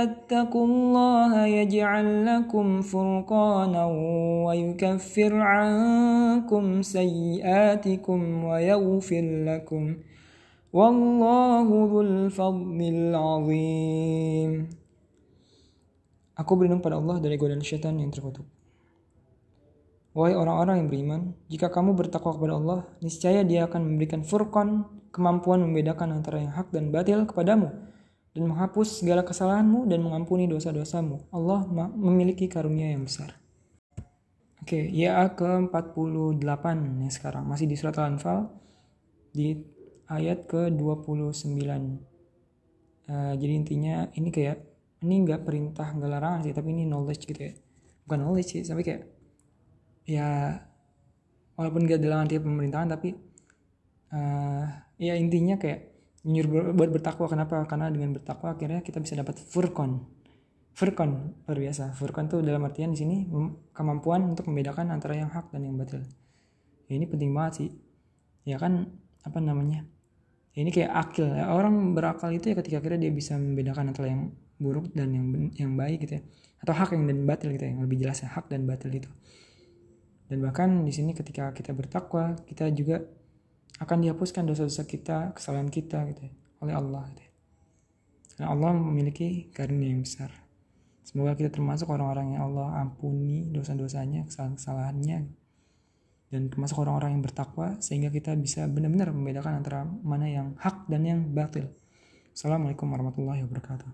تتقوا الله يجعل لكم فرقانا ويكفر عنكم سيئاتكم ويغفر لكم والله ذو الفضل العظيم Aku berlindung pada Allah dari godaan syaitan yang terkutuk. Wahai orang-orang yang beriman, jika kamu bertakwa kepada Allah, niscaya Dia akan memberikan furqan, kemampuan membedakan antara yang hak dan batil kepadamu, dan menghapus segala kesalahanmu dan mengampuni dosa-dosamu. Allah memiliki karunia yang besar. Oke, ya ke-48 ya sekarang, masih di surat Al-Anfal, di ayat ke-29. Uh, jadi intinya ini kayak ini nggak perintah nggak larangan sih tapi ini knowledge gitu ya bukan knowledge sih tapi kayak ya walaupun gak dalam arti pemerintahan tapi uh, ya intinya kayak nyuruh buat bertakwa. Kenapa? Karena dengan bertakwa akhirnya kita bisa dapat furkon furkon luar biasa. Furkon tuh dalam artian di sini kemampuan untuk membedakan antara yang hak dan yang batil. Ya, ini penting banget sih. Ya kan apa namanya? Ya, ini kayak akil. Ya. orang berakal itu ya ketika akhirnya dia bisa membedakan antara yang buruk dan yang yang baik gitu ya. Atau hak yang dan batil gitu ya yang lebih jelas ya hak dan batil itu. Dan bahkan di sini ketika kita bertakwa kita juga akan dihapuskan dosa-dosa kita kesalahan kita gitu ya, oleh Allah gitu ya. karena Allah memiliki karunia yang besar semoga kita termasuk orang-orang yang Allah ampuni dosa-dosanya kesalahan-kesalahannya dan termasuk orang-orang yang bertakwa sehingga kita bisa benar-benar membedakan antara mana yang hak dan yang batil. Assalamualaikum warahmatullahi wabarakatuh.